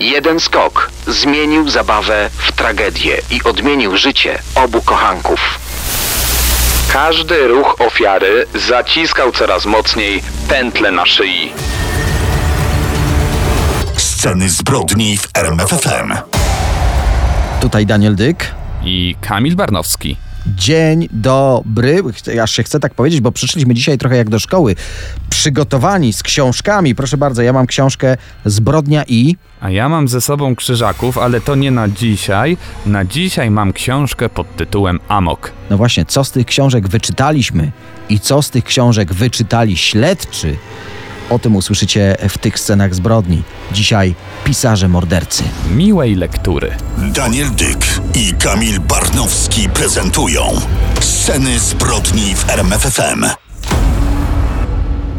Jeden skok zmienił zabawę w tragedię i odmienił życie obu kochanków. Każdy ruch ofiary zaciskał coraz mocniej pętle na szyi. Sceny zbrodni w RMFFM. Tutaj Daniel Dyk. I Kamil Barnowski. Dzień dobry. Aż się chcę tak powiedzieć, bo przyszliśmy dzisiaj trochę jak do szkoły. Przygotowani z książkami. Proszę bardzo, ja mam książkę Zbrodnia i. A ja mam ze sobą krzyżaków, ale to nie na dzisiaj. Na dzisiaj mam książkę pod tytułem Amok. No właśnie, co z tych książek wyczytaliśmy i co z tych książek wyczytali śledczy, o tym usłyszycie w tych scenach zbrodni. Dzisiaj pisarze mordercy. Miłej lektury. Daniel Dyk i Kamil Barnowski prezentują Sceny zbrodni w RMFFM.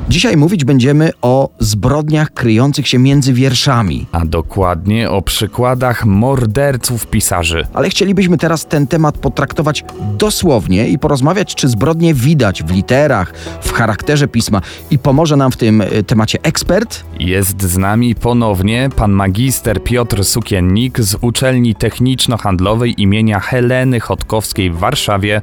Dzisiaj mówić będziemy o zbrodniach kryjących się między wierszami. A dokładnie o przykładach morderców pisarzy. Ale chcielibyśmy teraz ten temat potraktować dosłownie i porozmawiać, czy zbrodnie widać w literach, w charakterze pisma. I pomoże nam w tym y, temacie ekspert. Jest z nami ponownie pan magister Piotr Sukiennik z uczelni techniczno-handlowej imienia Heleny Chodkowskiej w Warszawie.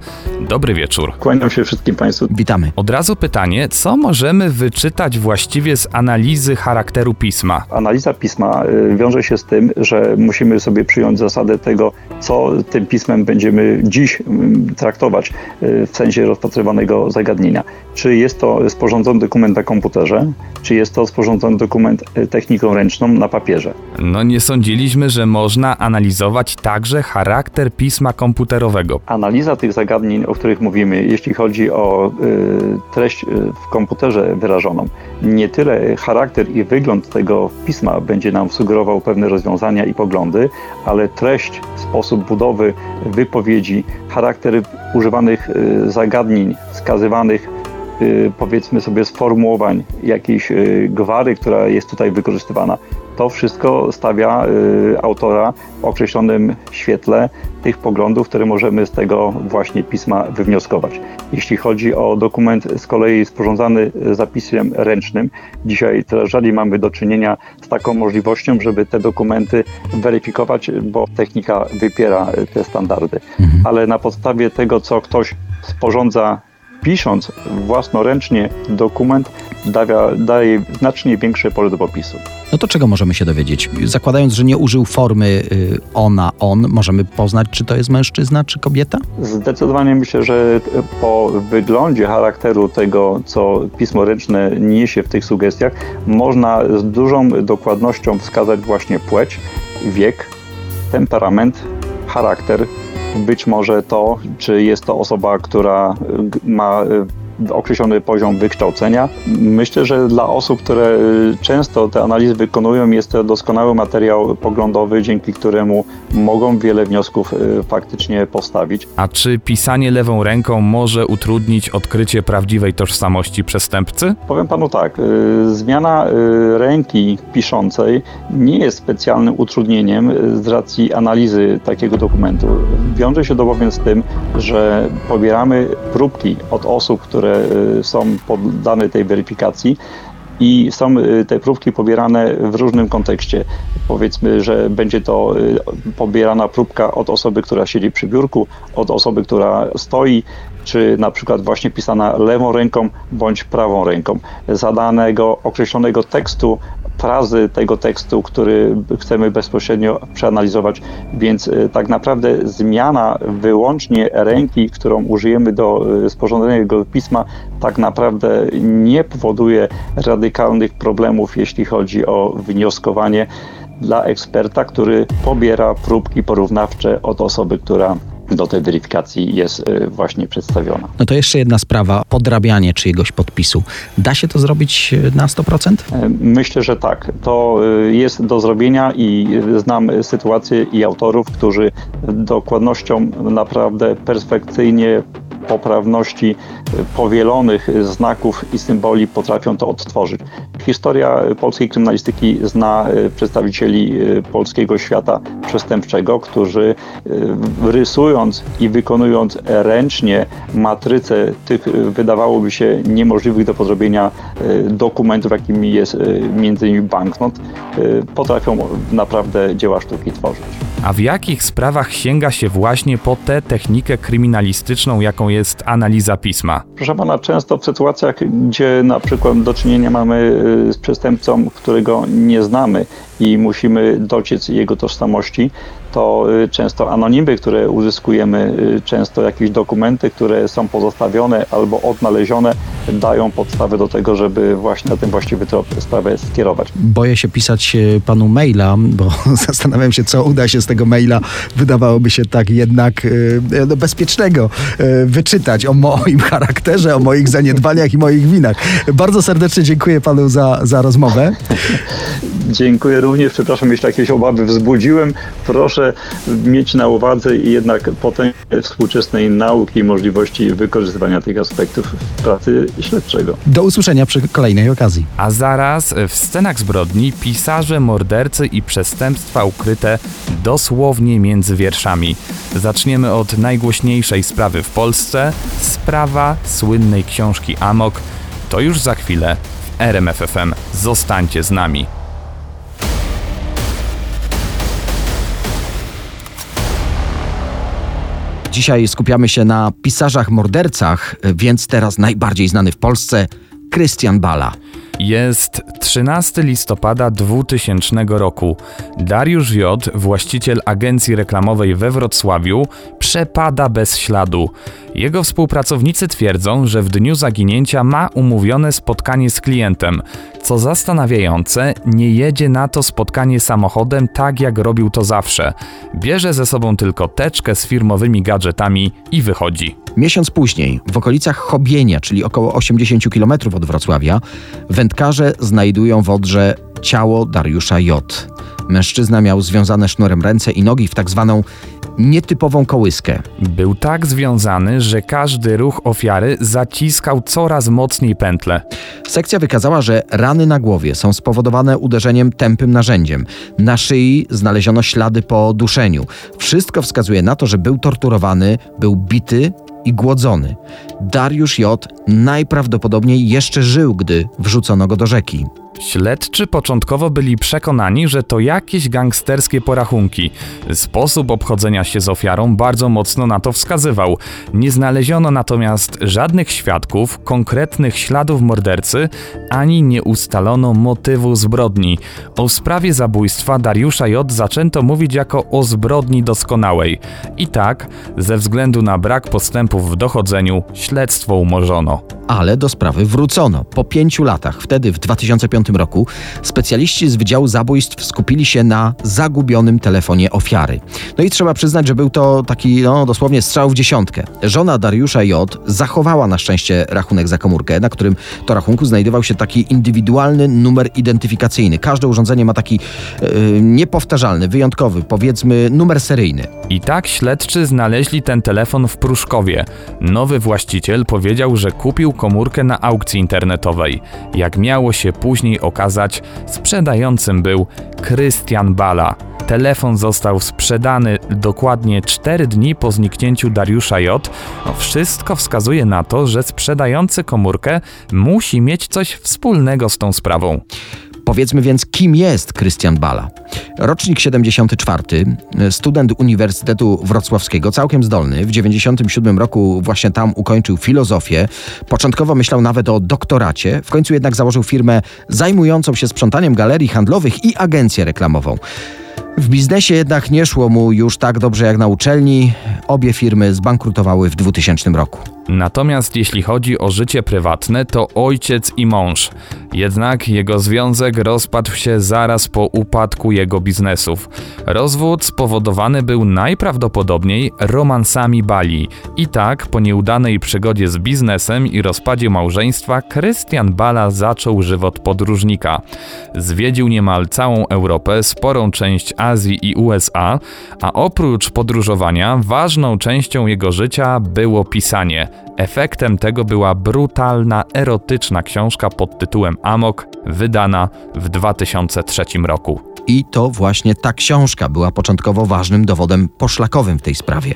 Dobry wieczór. Kłaniam się wszystkim Państwu. Witamy. Od razu pytanie, co możemy wyczytać właściwie z analizy charakteru pisma? Analiza pisma y, wiąże się z tym, że musimy sobie przyjąć zasadę tego, co tym pismem będziemy dziś mm, traktować y, w sensie rozpatrywanego zagadnienia. Czy jest to sporządzony dokument na komputerze, czy jest to sporządzony dokument y, techniką ręczną na papierze. No nie sądziliśmy, że można analizować także charakter pisma komputerowego. Analiza tych zagadnień, o których mówimy, jeśli chodzi o treść w komputerze wyrażoną, nie tyle charakter i wygląd tego pisma będzie nam sugerował pewne rozwiązania i poglądy, ale treść, sposób budowy wypowiedzi, charakter używanych y, zagadnień, wskazywanych y, powiedzmy sobie sformułowań, jakiejś y, gwary, która jest tutaj wykorzystywana. To wszystko stawia y, autora w określonym świetle tych poglądów, które możemy z tego właśnie pisma wywnioskować. Jeśli chodzi o dokument z kolei sporządzany zapisem ręcznym, dzisiaj coraz rzadziej mamy do czynienia z taką możliwością, żeby te dokumenty weryfikować, bo technika wypiera te standardy. Ale na podstawie tego, co ktoś sporządza pisząc własnoręcznie dokument, daje, daje znacznie większe pole do popisu. No to czego możemy się dowiedzieć? Zakładając, że nie użył formy y, ona, on, możemy poznać, czy to jest mężczyzna, czy kobieta? Zdecydowanie myślę, że po wyglądzie charakteru tego, co pismo ręczne niesie w tych sugestiach, można z dużą dokładnością wskazać właśnie płeć, wiek, temperament, charakter, być może to, czy jest to osoba, która ma y, określony poziom wykształcenia. Myślę, że dla osób, które y, często te analizy wykonują, jest to doskonały materiał poglądowy, dzięki któremu mogą wiele wniosków faktycznie postawić. A czy pisanie lewą ręką może utrudnić odkrycie prawdziwej tożsamości przestępcy? Powiem panu tak, zmiana ręki piszącej nie jest specjalnym utrudnieniem z racji analizy takiego dokumentu. Wiąże się to bowiem z tym, że pobieramy próbki od osób, które są poddane tej weryfikacji i są te próbki pobierane w różnym kontekście. Powiedzmy, że będzie to pobierana próbka od osoby, która siedzi przy biurku, od osoby, która stoi, czy na przykład właśnie pisana lewą ręką bądź prawą ręką. Zadanego określonego tekstu frazy tego tekstu, który chcemy bezpośrednio przeanalizować, więc tak naprawdę zmiana wyłącznie ręki, którą użyjemy do sporządzenia tego pisma, tak naprawdę nie powoduje radykalnych problemów, jeśli chodzi o wnioskowanie dla eksperta, który pobiera próbki porównawcze od osoby, która do tej weryfikacji jest właśnie przedstawiona. No to jeszcze jedna sprawa, podrabianie czyjegoś podpisu. Da się to zrobić na 100%? Myślę, że tak. To jest do zrobienia i znam sytuacje i autorów, którzy dokładnością naprawdę perfekcyjnie poprawności powielonych znaków i symboli potrafią to odtworzyć. Historia polskiej kryminalistyki zna przedstawicieli polskiego świata przestępczego, którzy i wykonując ręcznie matrycę tych wydawałoby się niemożliwych do podrobienia dokumentów, jakimi jest między innymi banknot, potrafią naprawdę dzieła sztuki tworzyć. A w jakich sprawach sięga się właśnie po tę technikę kryminalistyczną, jaką jest analiza pisma? Proszę pana, często w sytuacjach, gdzie na przykład do czynienia mamy z przestępcą, którego nie znamy i musimy dociec jego tożsamości, to y, często anonimy, które uzyskujemy, y, często jakieś dokumenty, które są pozostawione albo odnalezione, dają podstawę do tego, żeby właśnie na ten właściwy trop sprawę skierować. Boję się pisać e, panu maila, bo zastanawiam się, co uda się z tego maila, wydawałoby się tak jednak no, bezpiecznego wyczytać o moim charakterze, o moich zaniedbaniach i moich winach. Bardzo serdecznie dziękuję panu za, za rozmowę. Dziękuję również. Przepraszam, jeśli jakieś obawy wzbudziłem. Proszę mieć na uwadze jednak potęgę współczesnej nauki i możliwości wykorzystywania tych aspektów w pracy śledczego. Do usłyszenia przy kolejnej okazji. A zaraz w scenach zbrodni pisarze, mordercy i przestępstwa ukryte dosłownie między wierszami. Zaczniemy od najgłośniejszej sprawy w Polsce sprawa słynnej książki Amok. To już za chwilę w RMFFM. Zostańcie z nami. Dzisiaj skupiamy się na pisarzach mordercach, więc teraz najbardziej znany w Polsce Krystian Bala. Jest 13 listopada 2000 roku. Dariusz J., właściciel agencji reklamowej we Wrocławiu, przepada bez śladu. Jego współpracownicy twierdzą, że w dniu zaginięcia ma umówione spotkanie z klientem. Co zastanawiające, nie jedzie na to spotkanie samochodem tak jak robił to zawsze. Bierze ze sobą tylko teczkę z firmowymi gadżetami i wychodzi. Miesiąc później, w okolicach Chobienia, czyli około 80 km od Wrocławia, wędkarze znajdują w Odrze ciało Dariusza J. Mężczyzna miał związane sznurem ręce i nogi w tak zwaną nietypową kołyskę. Był tak związany, że każdy ruch ofiary zaciskał coraz mocniej pętle. Sekcja wykazała, że rany na głowie są spowodowane uderzeniem tępym narzędziem. Na szyi znaleziono ślady po duszeniu. Wszystko wskazuje na to, że był torturowany, był bity i głodzony. Dariusz J. najprawdopodobniej jeszcze żył, gdy wrzucono go do rzeki. Śledczy początkowo byli przekonani, że to jakieś gangsterskie porachunki. Sposób obchodzenia się z ofiarą bardzo mocno na to wskazywał. Nie znaleziono natomiast żadnych świadków, konkretnych śladów mordercy, ani nie ustalono motywu zbrodni. O sprawie zabójstwa Dariusza J. zaczęto mówić jako o zbrodni doskonałej. I tak, ze względu na brak postępów w dochodzeniu, śledztwo umorzono ale do sprawy wrócono. Po pięciu latach, wtedy w 2005 roku, specjaliści z Wydziału Zabójstw skupili się na zagubionym telefonie ofiary. No i trzeba przyznać, że był to taki no, dosłownie strzał w dziesiątkę. Żona Dariusza J. zachowała na szczęście rachunek za komórkę, na którym to rachunku znajdował się taki indywidualny numer identyfikacyjny. Każde urządzenie ma taki yy, niepowtarzalny, wyjątkowy, powiedzmy numer seryjny. I tak śledczy znaleźli ten telefon w Pruszkowie. Nowy właściciel powiedział, że kupił komórkę na aukcji internetowej. Jak miało się później okazać, sprzedającym był Krystian Bala. Telefon został sprzedany dokładnie 4 dni po zniknięciu Dariusza J. No, wszystko wskazuje na to, że sprzedający komórkę musi mieć coś wspólnego z tą sprawą. Powiedzmy więc, kim jest Krystian Bala? Rocznik 74, student Uniwersytetu Wrocławskiego, całkiem zdolny. W 97 roku właśnie tam ukończył filozofię. Początkowo myślał nawet o doktoracie, w końcu jednak założył firmę zajmującą się sprzątaniem galerii handlowych i agencję reklamową. W biznesie jednak nie szło mu już tak dobrze jak na uczelni. Obie firmy zbankrutowały w 2000 roku. Natomiast jeśli chodzi o życie prywatne, to ojciec i mąż. Jednak jego związek rozpadł się zaraz po upadku jego biznesów. Rozwód spowodowany był najprawdopodobniej romansami Bali. I tak, po nieudanej przygodzie z biznesem i rozpadzie małżeństwa, Krystian Bala zaczął żywot podróżnika. Zwiedził niemal całą Europę, sporą część Azji i USA, a oprócz podróżowania, ważną częścią jego życia było pisanie. Efektem tego była brutalna, erotyczna książka pod tytułem Amok, wydana w 2003 roku. I to właśnie ta książka była początkowo ważnym dowodem poszlakowym w tej sprawie.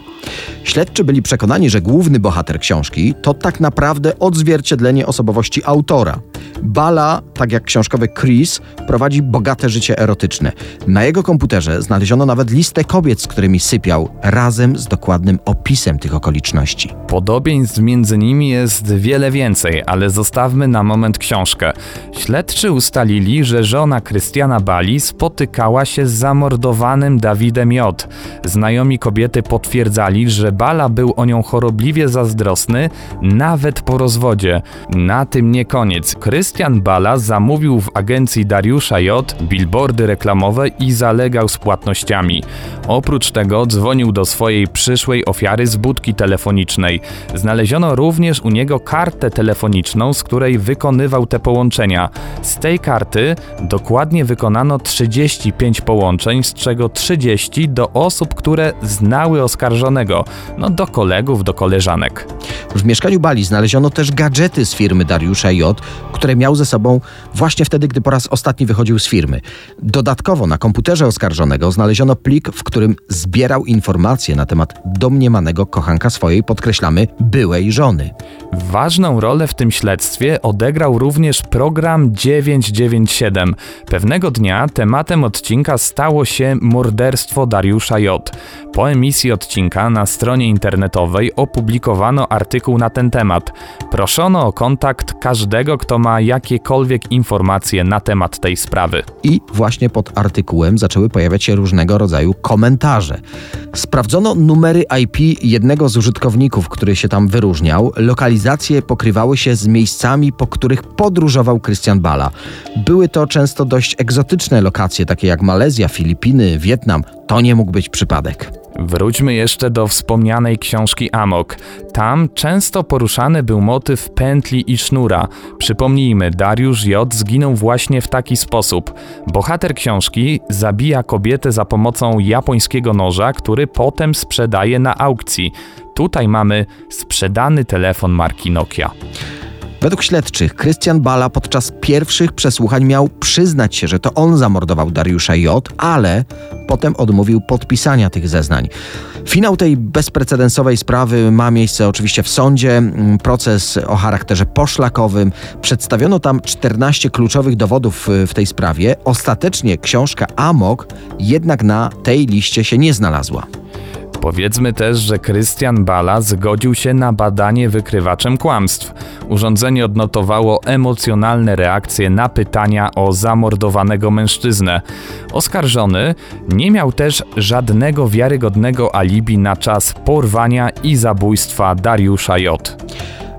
Śledczy byli przekonani, że główny bohater książki to tak naprawdę odzwierciedlenie osobowości autora. Bala, tak jak książkowy Chris, prowadzi bogate życie erotyczne. Na jego komputerze znaleziono nawet listę kobiet, z którymi sypiał, razem z dokładnym opisem tych okoliczności. Podobieństw między nimi jest wiele więcej, ale zostawmy na moment książkę. Śledczy ustalili, że żona Krystiana Bali spotykała się z zamordowanym Dawidem J. Znajomi kobiety potwierdzali, że Bala był o nią chorobliwie zazdrosny, nawet po rozwodzie. Na tym nie koniec. Krystian Bala zamówił w agencji Dariusza J. billboardy reklamowe i zalegał z płatnościami. Oprócz tego dzwonił do swojej przyszłej ofiary z budki telefonicznej. Znaleziono również u niego kartę telefoniczną, z której wykonywał te połączenia. Z tej karty dokładnie wykonano 35 połączeń, z czego 30 do osób, które znały oskarżonego, no do kolegów, do koleżanek. W mieszkaniu Bali znaleziono też gadżety z firmy Dariusza J., które miał ze sobą właśnie wtedy, gdy po raz ostatni wychodził z firmy. Dodatkowo na komputerze oskarżonego znaleziono plik, w którym zbierał informacje na temat domniemanego kochanka swojej, podkreślamy, byłej żony. Ważną rolę w tym śledztwie odegrał również program 997. Pewnego dnia tematem odcinka stało się morderstwo Dariusza J. Po emisji odcinka na stronie internetowej opublikowano artykuł na ten temat. Proszono o kontakt każdego, kto ma jakiekolwiek informacje na temat tej sprawy. I właśnie pod artykułem zaczęły pojawiać się różnego rodzaju komentarze. Sprawdzono numery IP jednego z użytkowników, który się tam wyróżniał. Lokalizacje pokrywały się z miejscami, po których podróżował Christian Bala. Były to często dość egzotyczne lokacje, takie jak Malezja, Filipiny, Wietnam. To nie mógł być przypadek. Wróćmy jeszcze do wspomnianej książki Amok. Tam często poruszany był motyw pętli i sznura. Przypomnijmy, Dariusz J. zginął właśnie w taki sposób. Bohater książki zabija kobietę za pomocą japońskiego noża, który potem sprzedaje na aukcji. Tutaj mamy sprzedany telefon marki Nokia. Według śledczych Krystian Bala podczas pierwszych przesłuchań miał przyznać się, że to on zamordował Dariusza J., ale potem odmówił podpisania tych zeznań. Finał tej bezprecedensowej sprawy ma miejsce oczywiście w sądzie. Proces o charakterze poszlakowym. Przedstawiono tam 14 kluczowych dowodów w tej sprawie. Ostatecznie książka Amok jednak na tej liście się nie znalazła. Powiedzmy też, że Krystian Bala zgodził się na badanie wykrywaczem kłamstw. Urządzenie odnotowało emocjonalne reakcje na pytania o zamordowanego mężczyznę. Oskarżony nie miał też żadnego wiarygodnego alibi na czas porwania i zabójstwa Dariusza J.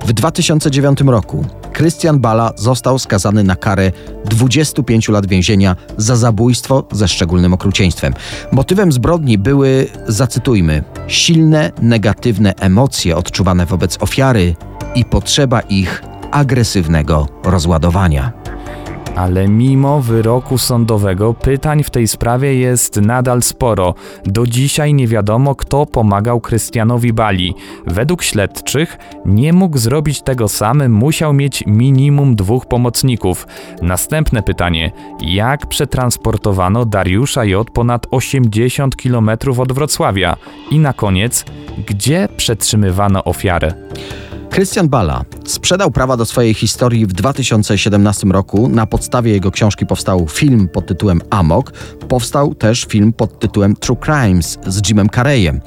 W 2009 roku Krystian Bala został skazany na karę 25 lat więzienia za zabójstwo ze szczególnym okrucieństwem. Motywem zbrodni były, zacytujmy, silne, negatywne emocje odczuwane wobec ofiary i potrzeba ich agresywnego rozładowania. Ale mimo wyroku sądowego pytań w tej sprawie jest nadal sporo. Do dzisiaj nie wiadomo, kto pomagał Krystianowi Bali. Według śledczych nie mógł zrobić tego sam, musiał mieć minimum dwóch pomocników. Następne pytanie: jak przetransportowano Dariusza J ponad 80 km od Wrocławia? I na koniec, gdzie przetrzymywano ofiarę? Christian Bala sprzedał prawa do swojej historii w 2017 roku. Na podstawie jego książki powstał film pod tytułem Amok. Powstał też film pod tytułem True Crimes z Jimem Carreyem.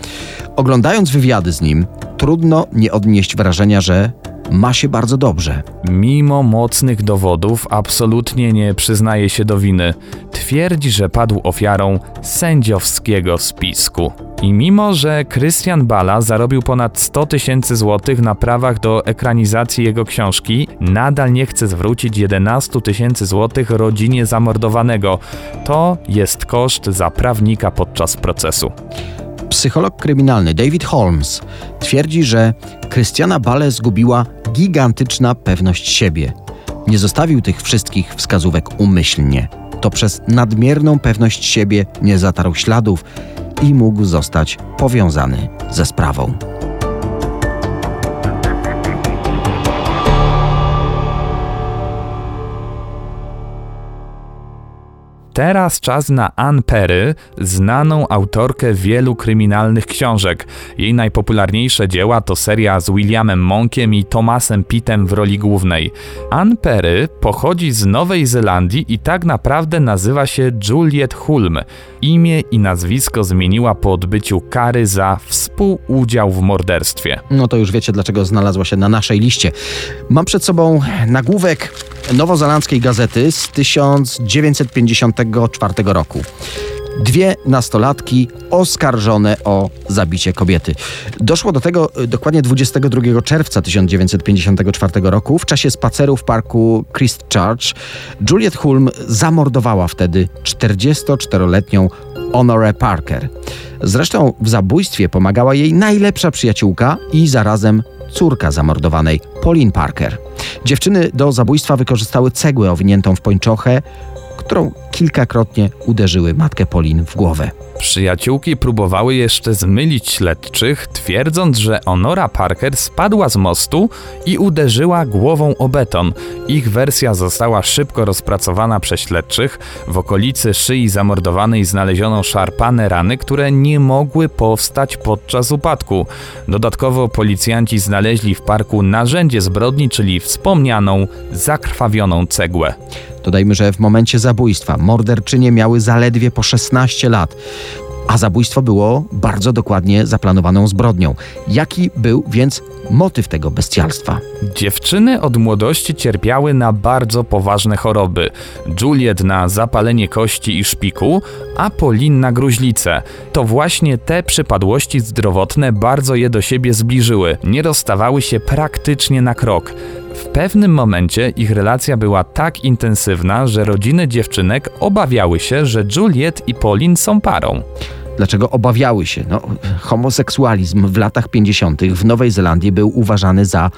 Oglądając wywiady z nim, trudno nie odnieść wrażenia, że ma się bardzo dobrze. Mimo mocnych dowodów, absolutnie nie przyznaje się do winy. Twierdzi, że padł ofiarą sędziowskiego spisku. I mimo, że Christian Bala zarobił ponad 100 tysięcy złotych na prawach do ekranizacji jego książki, nadal nie chce zwrócić 11 tysięcy złotych rodzinie zamordowanego. To jest koszt za prawnika podczas procesu. Psycholog kryminalny David Holmes twierdzi, że Krystiana Bale zgubiła gigantyczna pewność siebie. Nie zostawił tych wszystkich wskazówek umyślnie. To przez nadmierną pewność siebie nie zatarł śladów i mógł zostać powiązany ze sprawą. Teraz czas na Ann Perry, znaną autorkę wielu kryminalnych książek. Jej najpopularniejsze dzieła to seria z Williamem Monkiem i Thomasem Pittem w roli głównej. Ann Perry pochodzi z Nowej Zelandii i tak naprawdę nazywa się Juliet Hulm. Imię i nazwisko zmieniła po odbyciu kary za współudział w morderstwie. No to już wiecie, dlaczego znalazła się na naszej liście. Mam przed sobą nagłówek nowozelandzkiej gazety z 1954 roku. Dwie nastolatki oskarżone o zabicie kobiety. Doszło do tego y, dokładnie 22 czerwca 1954 roku w czasie spaceru w parku Christchurch. Juliet Hulm zamordowała wtedy 44-letnią Honore Parker. Zresztą w zabójstwie pomagała jej najlepsza przyjaciółka i zarazem córka zamordowanej, Pauline Parker. Dziewczyny do zabójstwa wykorzystały cegłę owiniętą w pończochę, którą kilkakrotnie uderzyły matkę Polin w głowę. Przyjaciółki próbowały jeszcze zmylić śledczych, twierdząc, że Honora Parker spadła z mostu i uderzyła głową o beton. Ich wersja została szybko rozpracowana przez śledczych. W okolicy szyi zamordowanej znaleziono szarpane rany, które nie mogły powstać podczas upadku. Dodatkowo policjanci znaleźli w parku narzędzie zbrodni, czyli wspomnianą, zakrwawioną cegłę. Dodajmy, że w momencie zabójstwa morderczynie miały zaledwie po 16 lat a zabójstwo było bardzo dokładnie zaplanowaną zbrodnią. Jaki był więc motyw tego bestialstwa? Dziewczyny od młodości cierpiały na bardzo poważne choroby. Juliet na zapalenie kości i szpiku, a Pauline na gruźlicę. To właśnie te przypadłości zdrowotne bardzo je do siebie zbliżyły. Nie rozstawały się praktycznie na krok. W pewnym momencie ich relacja była tak intensywna, że rodziny dziewczynek obawiały się, że Juliet i Pauline są parą. Dlaczego obawiały się? No, homoseksualizm w latach 50. w Nowej Zelandii był uważany za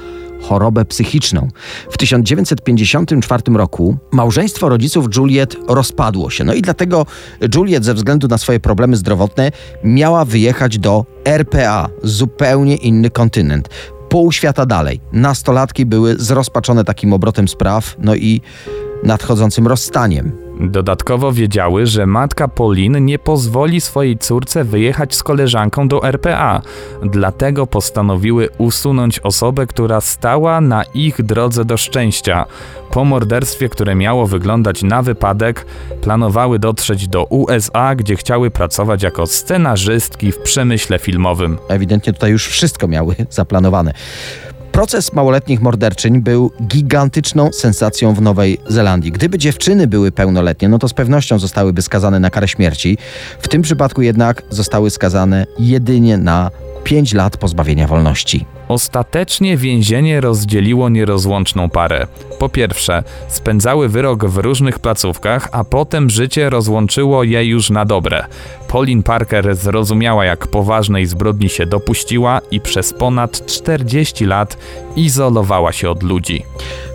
chorobę psychiczną. W 1954 roku małżeństwo rodziców Juliet rozpadło się. No i dlatego Juliet ze względu na swoje problemy zdrowotne miała wyjechać do RPA, zupełnie inny kontynent pół świata dalej. Nastolatki były zrozpaczone takim obrotem spraw, no i nadchodzącym rozstaniem. Dodatkowo wiedziały, że matka Pauline nie pozwoli swojej córce wyjechać z koleżanką do RPA, dlatego postanowiły usunąć osobę, która stała na ich drodze do szczęścia. Po morderstwie, które miało wyglądać na wypadek, planowały dotrzeć do USA, gdzie chciały pracować jako scenarzystki w przemyśle filmowym. Ewidentnie tutaj już wszystko miały zaplanowane. Proces małoletnich morderczyń był gigantyczną sensacją w Nowej Zelandii. Gdyby dziewczyny były pełnoletnie, no to z pewnością zostałyby skazane na karę śmierci. W tym przypadku jednak zostały skazane jedynie na 5 lat pozbawienia wolności. Ostatecznie więzienie rozdzieliło nierozłączną parę. Po pierwsze, spędzały wyrok w różnych placówkach, a potem życie rozłączyło je już na dobre. Pauline Parker zrozumiała, jak poważnej zbrodni się dopuściła i przez ponad 40 lat izolowała się od ludzi.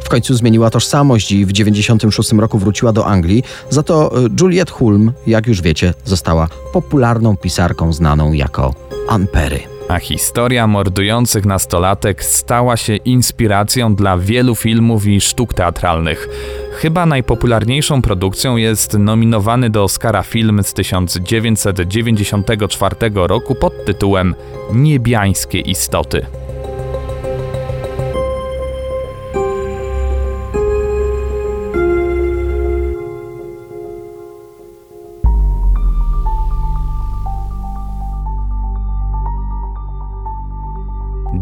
W końcu zmieniła tożsamość i w 96 roku wróciła do Anglii. Za to y, Juliet Hulm, jak już wiecie, została popularną pisarką znaną jako Ann Perry a historia mordujących nastolatek stała się inspiracją dla wielu filmów i sztuk teatralnych. Chyba najpopularniejszą produkcją jest nominowany do Oscara film z 1994 roku pod tytułem Niebiańskie istoty.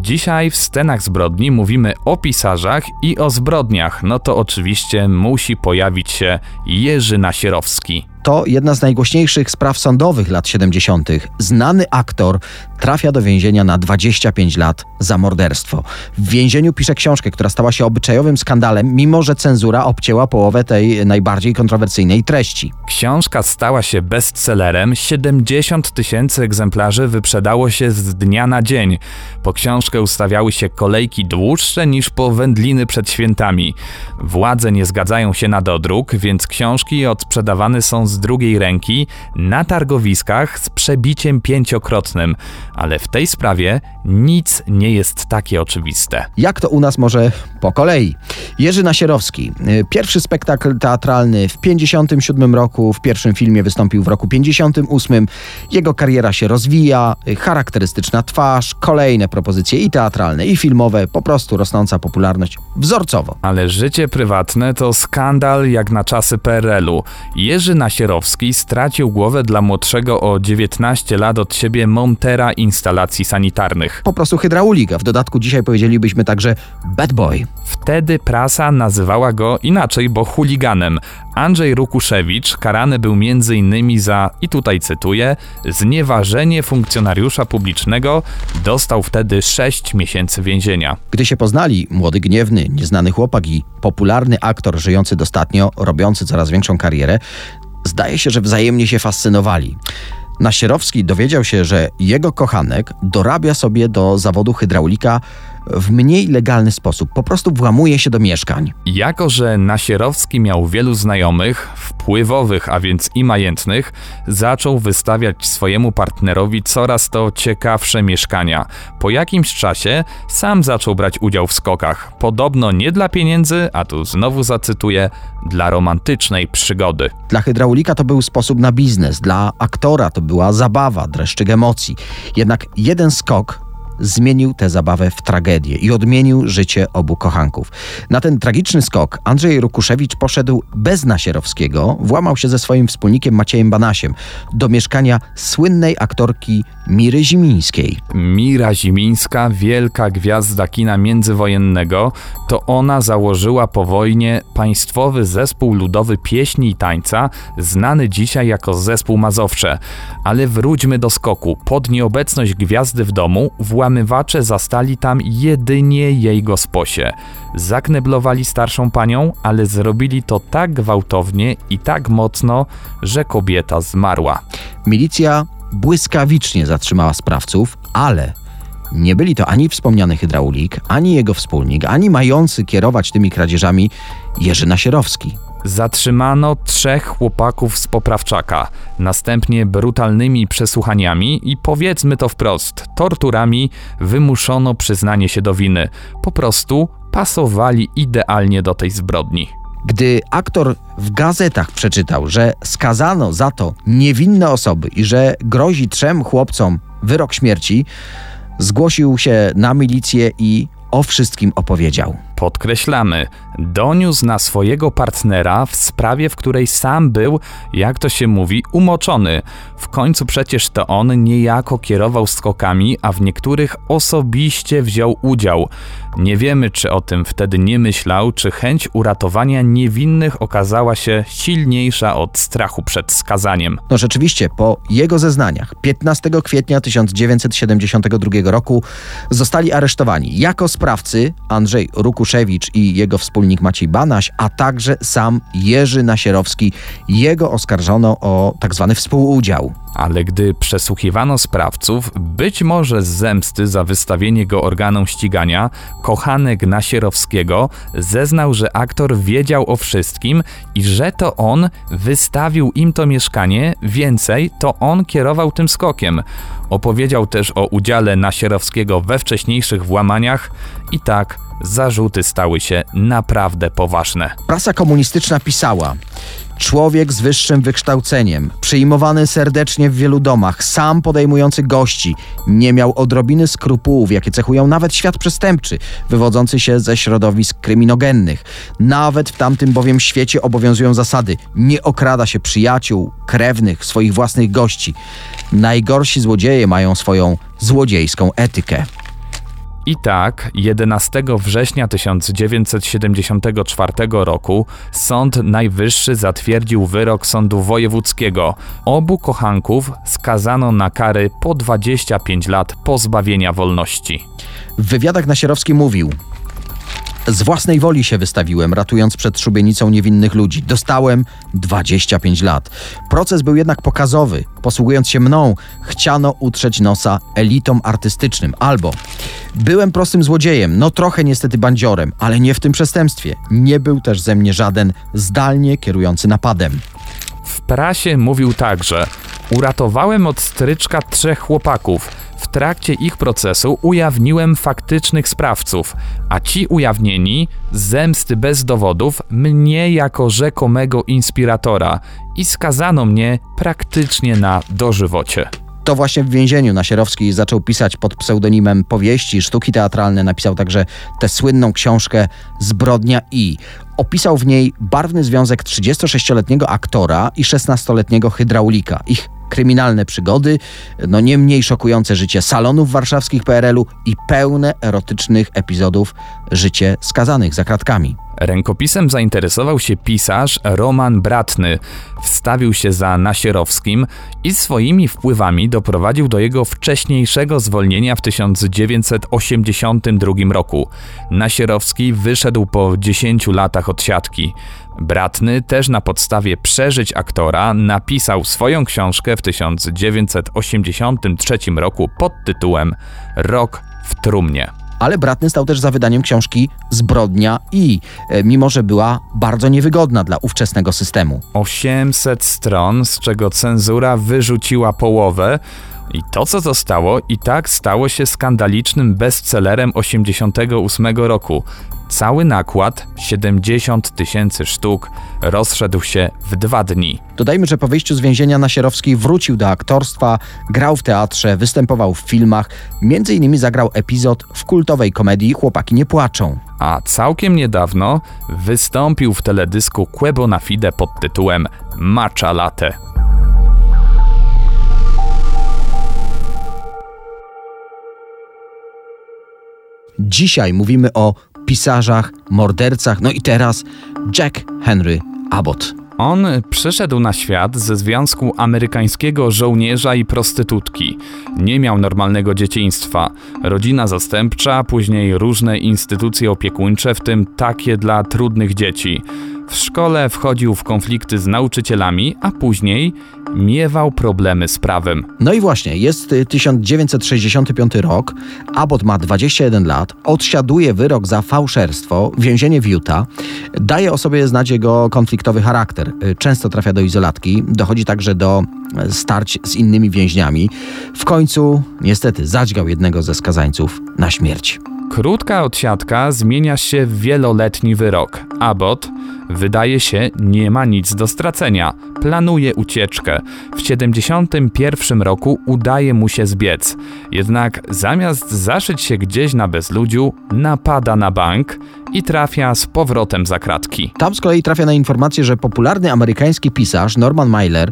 Dzisiaj w scenach zbrodni mówimy o pisarzach i o zbrodniach. No to oczywiście musi pojawić się Jerzy Nasierowski. To jedna z najgłośniejszych spraw sądowych lat 70. Znany aktor trafia do więzienia na 25 lat za morderstwo. W więzieniu pisze książkę, która stała się obyczajowym skandalem, mimo że cenzura obcięła połowę tej najbardziej kontrowersyjnej treści. Książka stała się bestsellerem, 70 tysięcy egzemplarzy wyprzedało się z dnia na dzień. Po książkę ustawiały się kolejki dłuższe niż po wędliny przed świętami. Władze nie zgadzają się na dodruk, więc książki odsprzedawane są z z drugiej ręki na targowiskach z przebiciem pięciokrotnym, ale w tej sprawie nic nie jest takie oczywiste. Jak to u nas może po kolei? Jerzy Nasierowski. Pierwszy spektakl teatralny w 57 roku, w pierwszym filmie wystąpił w roku 58. Jego kariera się rozwija, charakterystyczna twarz, kolejne propozycje i teatralne, i filmowe, po prostu rosnąca popularność wzorcowo. Ale życie prywatne to skandal jak na czasy PRL-u. Jerzy Nasierowski stracił głowę dla młodszego o 19 lat od siebie montera instalacji sanitarnych. Po prostu hydraulika. W dodatku dzisiaj powiedzielibyśmy także bad boy. Wtedy prasa nazywała go inaczej, bo chuliganem. Andrzej Rukuszewicz karany był m.in. za, i tutaj cytuję, znieważenie funkcjonariusza publicznego, dostał wtedy 6 miesięcy więzienia. Gdy się poznali, młody, gniewny, nieznany chłopak i popularny aktor żyjący dostatnio, robiący coraz większą karierę, zdaje się, że wzajemnie się fascynowali. Nasierowski dowiedział się, że jego kochanek dorabia sobie do zawodu hydraulika w mniej legalny sposób. Po prostu włamuje się do mieszkań. Jako, że Nasierowski miał wielu znajomych, wpływowych, a więc i majętnych, zaczął wystawiać swojemu partnerowi coraz to ciekawsze mieszkania. Po jakimś czasie sam zaczął brać udział w skokach. Podobno nie dla pieniędzy, a tu znowu zacytuję, dla romantycznej przygody. Dla hydraulika to był sposób na biznes, dla aktora to była zabawa, dreszczyk emocji. Jednak jeden skok zmienił tę zabawę w tragedię i odmienił życie obu kochanków. Na ten tragiczny skok Andrzej Rukuszewicz poszedł bez Nasierowskiego, włamał się ze swoim wspólnikiem Maciejem Banasiem do mieszkania słynnej aktorki Miry Zimińskiej. Mira Zimińska, wielka gwiazda kina międzywojennego, to ona założyła po wojnie Państwowy Zespół Ludowy Pieśni i Tańca, znany dzisiaj jako Zespół Mazowsze. Ale wróćmy do skoku. Pod nieobecność gwiazdy w domu włamywacze zastali tam jedynie jej gosposie. Zakneblowali starszą panią, ale zrobili to tak gwałtownie i tak mocno, że kobieta zmarła. Milicja błyskawicznie zatrzymała sprawców, ale nie byli to ani wspomniany hydraulik, ani jego wspólnik, ani mający kierować tymi kradzieżami Jerzy Nasierowski. Zatrzymano trzech chłopaków z poprawczaka, następnie brutalnymi przesłuchaniami i powiedzmy to wprost, torturami wymuszono przyznanie się do winy. Po prostu pasowali idealnie do tej zbrodni. Gdy aktor w gazetach przeczytał, że skazano za to niewinne osoby i że grozi trzem chłopcom wyrok śmierci, zgłosił się na milicję i o wszystkim opowiedział. Podkreślamy, doniósł na swojego partnera w sprawie, w której sam był, jak to się mówi, umoczony. W końcu przecież to on niejako kierował skokami, a w niektórych osobiście wziął udział. Nie wiemy, czy o tym wtedy nie myślał, czy chęć uratowania niewinnych okazała się silniejsza od strachu przed skazaniem. No rzeczywiście, po jego zeznaniach 15 kwietnia 1972 roku zostali aresztowani jako sprawcy Andrzej Rukuszewicz i jego wspólnik Maciej Banaś, a także sam Jerzy Nasierowski. Jego oskarżono o tak zwany współudział. Ale gdy przesłuchiwano sprawców, być może z zemsty za wystawienie go organom ścigania, kochanek Nasierowskiego zeznał, że aktor wiedział o wszystkim i że to on wystawił im to mieszkanie, więcej to on kierował tym skokiem. Opowiedział też o udziale Nasierowskiego we wcześniejszych włamaniach i tak zarzuty stały się naprawdę poważne. Prasa komunistyczna pisała: Człowiek z wyższym wykształceniem, przyjmowany serdecznie w wielu domach, sam podejmujący gości, nie miał odrobiny skrupułów, jakie cechują nawet świat przestępczy, wywodzący się ze środowisk kryminogennych. Nawet w tamtym bowiem świecie obowiązują zasady: nie okrada się przyjaciół, krewnych, swoich własnych gości. Najgorsi złodzieje mają swoją złodziejską etykę. I tak 11 września 1974 roku Sąd Najwyższy zatwierdził wyrok Sądu Wojewódzkiego. Obu kochanków skazano na kary po 25 lat pozbawienia wolności. W wywiadach Nasierowski mówił: Z własnej woli się wystawiłem, ratując przed szubienicą niewinnych ludzi. Dostałem 25 lat. Proces był jednak pokazowy. Posługując się mną, chciano utrzeć nosa elitom artystycznym. Albo byłem prostym złodziejem, no trochę niestety bandziorem, ale nie w tym przestępstwie. Nie był też ze mnie żaden zdalnie kierujący napadem. W prasie mówił także: Uratowałem od stryczka trzech chłopaków. W trakcie ich procesu ujawniłem faktycznych sprawców, a ci ujawnieni, zemsty bez dowodów, mnie jako rzekomego inspiratora i skazano mnie praktycznie na dożywocie. To właśnie w więzieniu Nasierowski zaczął pisać pod pseudonimem powieści, sztuki teatralne. Napisał także tę słynną książkę Zbrodnia i. Opisał w niej barwny związek 36-letniego aktora i 16-letniego hydraulika. Ich kryminalne przygody, no nie mniej szokujące życie salonów warszawskich PRL-u i pełne erotycznych epizodów życie skazanych za kratkami. Rękopisem zainteresował się pisarz Roman Bratny. Wstawił się za Nasierowskim i swoimi wpływami doprowadził do jego wcześniejszego zwolnienia w 1982 roku. Nasierowski wyszedł po 10 latach od siatki. Bratny też na podstawie przeżyć aktora napisał swoją książkę w 1983 roku pod tytułem Rok w trumnie ale Bratny stał też za wydaniem książki Zbrodnia i, e, mimo że była bardzo niewygodna dla ówczesnego systemu. 800 stron, z czego cenzura wyrzuciła połowę. I to, co zostało, i tak stało się skandalicznym bestsellerem 88 roku. Cały nakład, 70 tysięcy sztuk, rozszedł się w dwa dni. Dodajmy, że po wyjściu z więzienia Nasierowski wrócił do aktorstwa, grał w teatrze, występował w filmach, między innymi zagrał epizod w kultowej komedii Chłopaki nie płaczą. A całkiem niedawno wystąpił w teledysku Quebo na Fide pod tytułem Matcha Latte. Dzisiaj mówimy o pisarzach, mordercach, no i teraz Jack Henry Abbott. On przyszedł na świat ze związku amerykańskiego żołnierza i prostytutki. Nie miał normalnego dzieciństwa. Rodzina zastępcza, później różne instytucje opiekuńcze, w tym takie dla trudnych dzieci. W szkole wchodził w konflikty z nauczycielami, a później miewał problemy z prawem. No i właśnie, jest 1965 rok, Abbott ma 21 lat, odsiaduje wyrok za fałszerstwo, więzienie w Utah, daje o sobie znać jego konfliktowy charakter. Często trafia do izolatki, dochodzi także do starć z innymi więźniami. W końcu, niestety, zadźgał jednego ze skazańców na śmierć. Krótka odsiadka zmienia się w wieloletni wyrok. Abbott, wydaje się, nie ma nic do stracenia. Planuje ucieczkę. W 71 roku udaje mu się zbiec. Jednak zamiast zaszyć się gdzieś na bezludziu, napada na bank i trafia z powrotem za kratki. Tam z kolei trafia na informację, że popularny amerykański pisarz Norman Mailer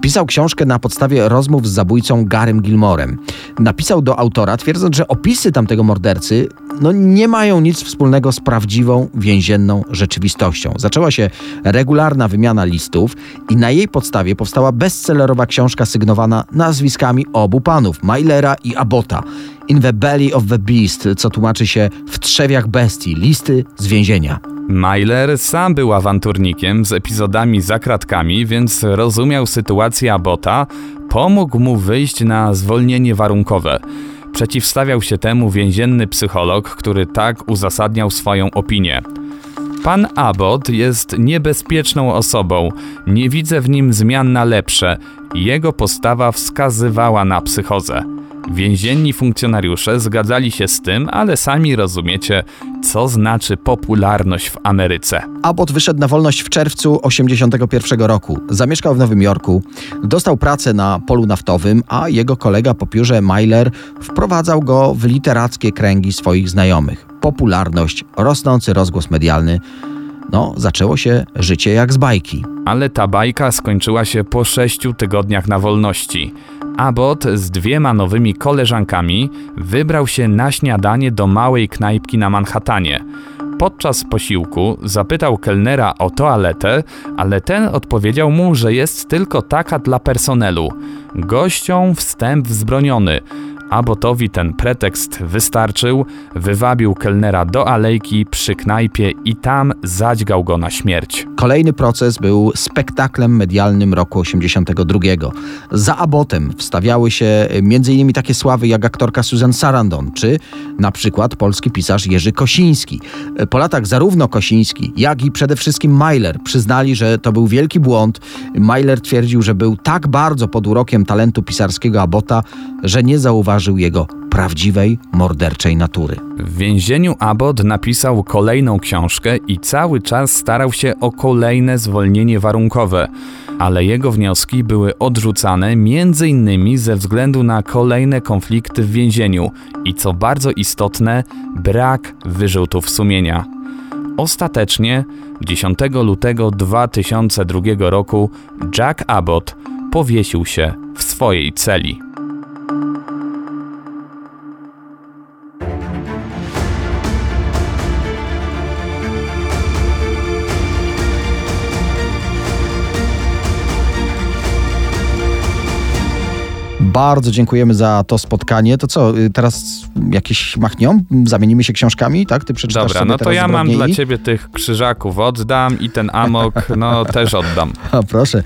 pisał książkę na podstawie rozmów z zabójcą Garym Gilmorem. Napisał do autora, twierdząc, że opisy tamtego mordercy no, nie mają nic wspólnego z prawdziwą więzienną rzeczywistością. Zaczęła się regularna wymiana listów i na jej podstawie powstała bestsellerowa książka sygnowana nazwiskami obu panów, Mailera i Abota. In the Belly of the Beast, co tłumaczy się w trzewiach bestii, listy z więzienia. Myler sam był awanturnikiem z epizodami za kratkami, więc rozumiał sytuację Abota, pomógł mu wyjść na zwolnienie warunkowe. Przeciwstawiał się temu więzienny psycholog, który tak uzasadniał swoją opinię. Pan Abbott jest niebezpieczną osobą, nie widzę w nim zmian na lepsze. Jego postawa wskazywała na psychozę. Więzienni funkcjonariusze zgadzali się z tym, ale sami rozumiecie, co znaczy popularność w Ameryce. Abbott wyszedł na wolność w czerwcu 1981 roku. Zamieszkał w Nowym Jorku, dostał pracę na polu naftowym, a jego kolega po piórze Myler wprowadzał go w literackie kręgi swoich znajomych. Popularność, rosnący rozgłos medialny. No, zaczęło się życie jak z bajki. Ale ta bajka skończyła się po sześciu tygodniach na wolności. Abbott z dwiema nowymi koleżankami wybrał się na śniadanie do małej knajpki na Manhattanie. Podczas posiłku zapytał kelnera o toaletę, ale ten odpowiedział mu, że jest tylko taka dla personelu. Gościom wstęp wzbroniony. Abotowi ten pretekst wystarczył, wywabił kelnera do alejki przy knajpie i tam zadźgał go na śmierć. Kolejny proces był spektaklem medialnym roku 82. Za Abotem wstawiały się m.in. takie sławy jak aktorka Susan Sarandon, czy na przykład polski pisarz Jerzy Kosiński. Po latach zarówno Kosiński, jak i przede wszystkim Mailer przyznali, że to był wielki błąd. Mailer twierdził, że był tak bardzo pod urokiem talentu pisarskiego Abota, że nie zauważył jego prawdziwej, morderczej natury. W więzieniu Abbott napisał kolejną książkę i cały czas starał się o kolejne zwolnienie warunkowe, ale jego wnioski były odrzucane m.in. ze względu na kolejne konflikty w więzieniu i co bardzo istotne, brak wyrzutów sumienia. Ostatecznie 10 lutego 2002 roku Jack Abbott powiesił się w swojej celi. Bardzo dziękujemy za to spotkanie. To co, y, teraz jakieś machnią? Zamienimy się książkami, tak? Ty przeczytasz Dobra, no to ja mam dla ciebie tych krzyżaków oddam i ten amok, no też oddam. O, proszę,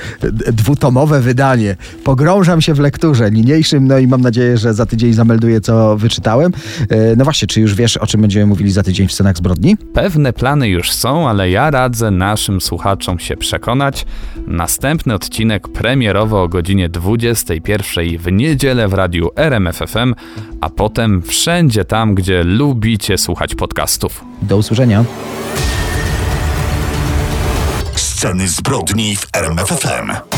dwutomowe wydanie. Pogrążam się w lekturze niniejszym, no i mam nadzieję, że za tydzień zamelduję, co wyczytałem. E, No właśnie, czy już wiesz, o czym będziemy mówili za tydzień w scenach zbrodni? Pewne plany już są, ale ja radzę naszym słuchaczom się przekonać. Następny odcinek premierowo o godzinie 21 w niedzielę w radiu RMFFM, a potem wszędzie tam, gdzie lubicie słuchać podcastów. Do usłyszenia. Sceny zbrodni w RMFFM.